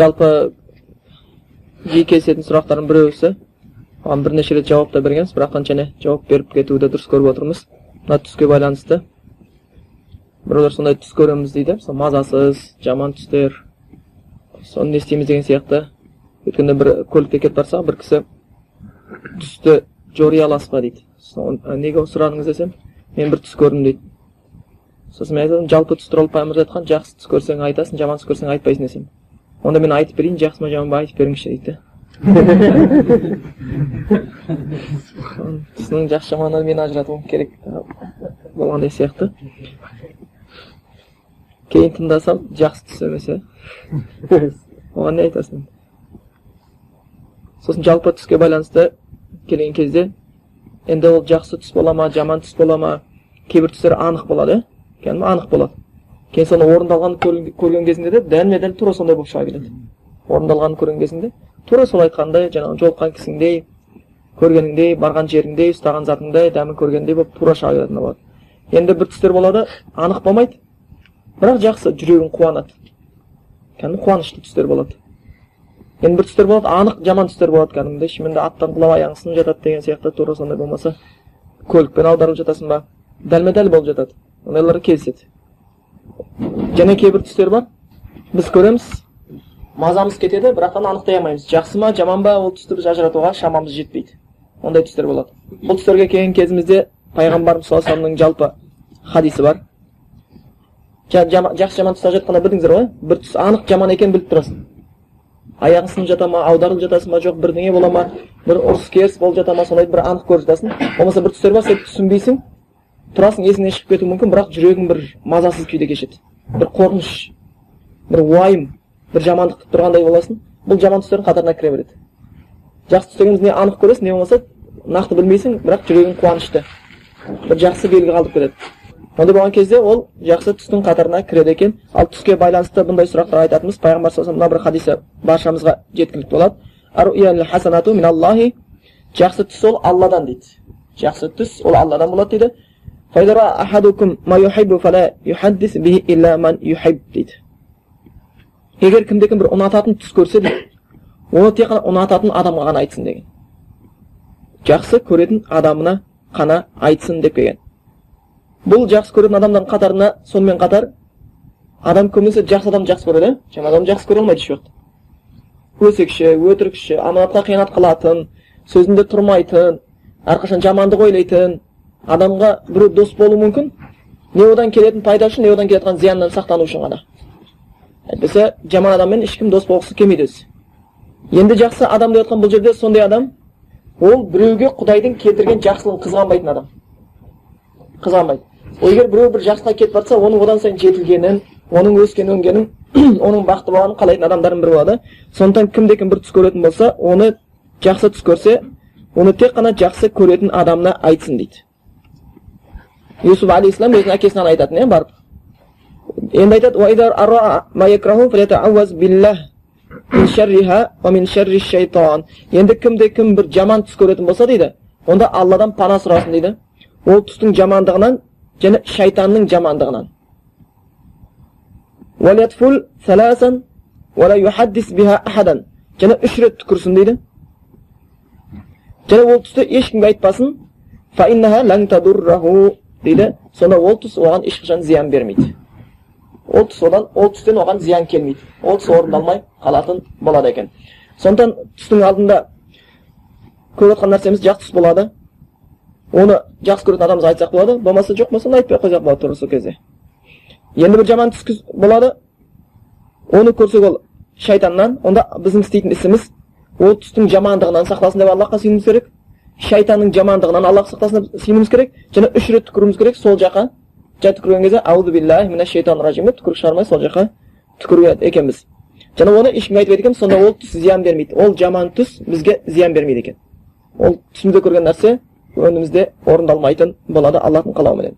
жалпы жиі кездесетін сұрақтардың біреусі оған бірнеше рет жауап та бергенбіз бірақтан және жауап беріп кетуді дұрыс көріп отырмыз. Мына түске байланысты. Біреулер сондай түс көреміз дейді. Мысалы мазасыз жаман түстер. Соны не істейміз деген сияқты. Өйткені бір көлікте кетіп бара бір кісі түсті жори аласыз ба дейді. Неге сұрадыңыз десем мен бір түс көрдім дейді. Сосын мен айтамын жалпы түс туралы пайғамбарымыз айтқан жақсы түс көрсең айтасың жаман түс көрсең айтпайсың десем. Онда мен айтып берейін жақсы ма жаман ба айтып беріңізші дейді түсінің жақсы жаманын мен ажыратуым керек болғандай сияқты кейін тыңдасам жақсы түс емес иә оған не айтасың сосын жалпы түске байланысты келген кезде енді ол жақсы түс бола ма жаман түс бола ма кейбір түстер анық болады иә кәдімгі анық болады кейін соны орындалғанын көрген кезінде де дәлме дәл тура сондай болып шыға келеді. Орындалғанын көрген кезінде. Тура сол айтқандай жаңағы жолыққан кісіңдей көргеніңдей барған жеріңдей ұстаған затыңдай дәмін көргендей болып тура шыға келетін болады. Енді бір түстер болады анық болмайды. Бірақ жақсы жүрегің қуанады. Кәдімгі қуанышты түстер болады. Енді бір түстер болады анық жаман түстер болады кәдімгідей. Шынымен аттан құлап аяғың сынып жатады деген сияқты тура сондай болмаса. Көлікпен аударылып жатасың ба? Дәлме дәл болып жатады. Ондайлар кездеседі және кейбір түстер бар біз көреміз мазамыз кетеді бірақтан анықтай алмаймыз жақсы ма жаман ба ол түсті біз ажыратуға шамамыз жетпейді ондай түстер болады бұл түстерге келген кезімізде пайғамбарымыз саллаллаху алейhi жалпы хадисі бар жақсы жаман түс ажыратқанда білдіңіздер ғой бір түс анық жаман екенін біліп тұрасың аяғың сынып жата ма аударылып жатасың ба жоқ бірдеңе бола ма бір ұрыс керіс болып жата ма сондайды бір анық көріп жатасың болмаса бір түстер бар сен түсінбейсің тұрасың есіңнен шығып кетуі мүмкін бірақ жүрегің бір мазасыз күйде кешеді бір қорқыныш бір уайым бір жамандық күтіп тұрғандай боласың бұл жаман түстердің қатарына кіре береді жақсы түс дегеніміз не анық көресің не болмаса нақты білмейсің бірақ жүрегің қуанышты бір жақсы белгі қалдырып кетеді ондай болған кезде ол жақсы түстің қатарына кіреді екен ал түске байланысты бұндай сұрақтар айтатынымыз пайғамбар саллаллаху мына бір хадисі баршамызға жеткілікті болады жақсы түс ол алладан дейді жақсы түс ол алладан болады дейді дейді егер кімде кім бір ұнататын түс көрсе дейді оны тек қана ұнататын адамға ғана айтсын деген. жақсы көретін адамына қана айтсын деп келген. бұл жақсы көретін адамдардың қатарына сонымен қатар адам көбінесе жақсы адамды жақсы көреді жаман адамды жақсы көре алмайды еш уақытта. өсекші өтірікші аманатқа қиянат қылатын сөзінде тұрмайтын әрқашан жамандық ойлайтын адамға біреу дос болуы мүмкін. Не одан келетін пайда үшін не одан келе зияннан сақтану үшін ғана. Әйтпесе жаман адаммен ешкім дос болғысы келмейді өзі енді жақсы адам деп жатқан бұл жерде сондай адам ол біреуге құдайдың келтірген жақсылығын қызғанбайтын адам. Қызғанбайды. Егер біреу бір жақсыға кетіп жатса оның одан сайын жетілгенін оның өскен өнгенін оның бақытты болғанын қалайтын адамдардың бірі болады. Сондықтан кімде кім бір түс көретін болса оны жақсы түс көрсе оны тек қана жақсы көретін адамына айтсын дейді. Юсуф алейхисалам өзінің әкесіне айтатын иә барып енді айтады енді кімде кім бір жаман түс көретін болса дейді онда алладан пана сұрасын дейді ол түстің жамандығынан және шайтанның жамандығынан және үш рет түкірсін дейді және ол түсті ешкімге айтпасын дейді сонда ол түс оған ешқашан зиян бермейді ол түс одан ол түстен оған зиян келмейді ол түс орындалмай қалатын болады екен сондықтан түстің алдында көріп жатқан нәрсеміз жақсы түс болады оны жақсы көретін адамымызға айтсақ болады болмаса жоқ болса айтпай ақ қойсақ болады тура сол кезде енді бір жаман түс болады оны көрсек ол шайтаннан онда біздің істейтін ісіміз ол түстің жамандығынан сақтасын деп аллахқа сүйінуіміз керек шайтанның жамандығынан аллах сақтасын деп керек және үш рет түкіруіміз керек сол жаққа жай түкірген кезде аузу биллахи мина шайтан ражим деп түкірік шығармай сол жаққа түкіреді екенбіз және оны ешкімге айтпайды екенбіз сонда ол түс зиян бермейді ол жаман түс бізге зиян бермейді екен ол түсімізде көрген нәрсе өңімізде орындалмайтын болады аллахтың қалауыменен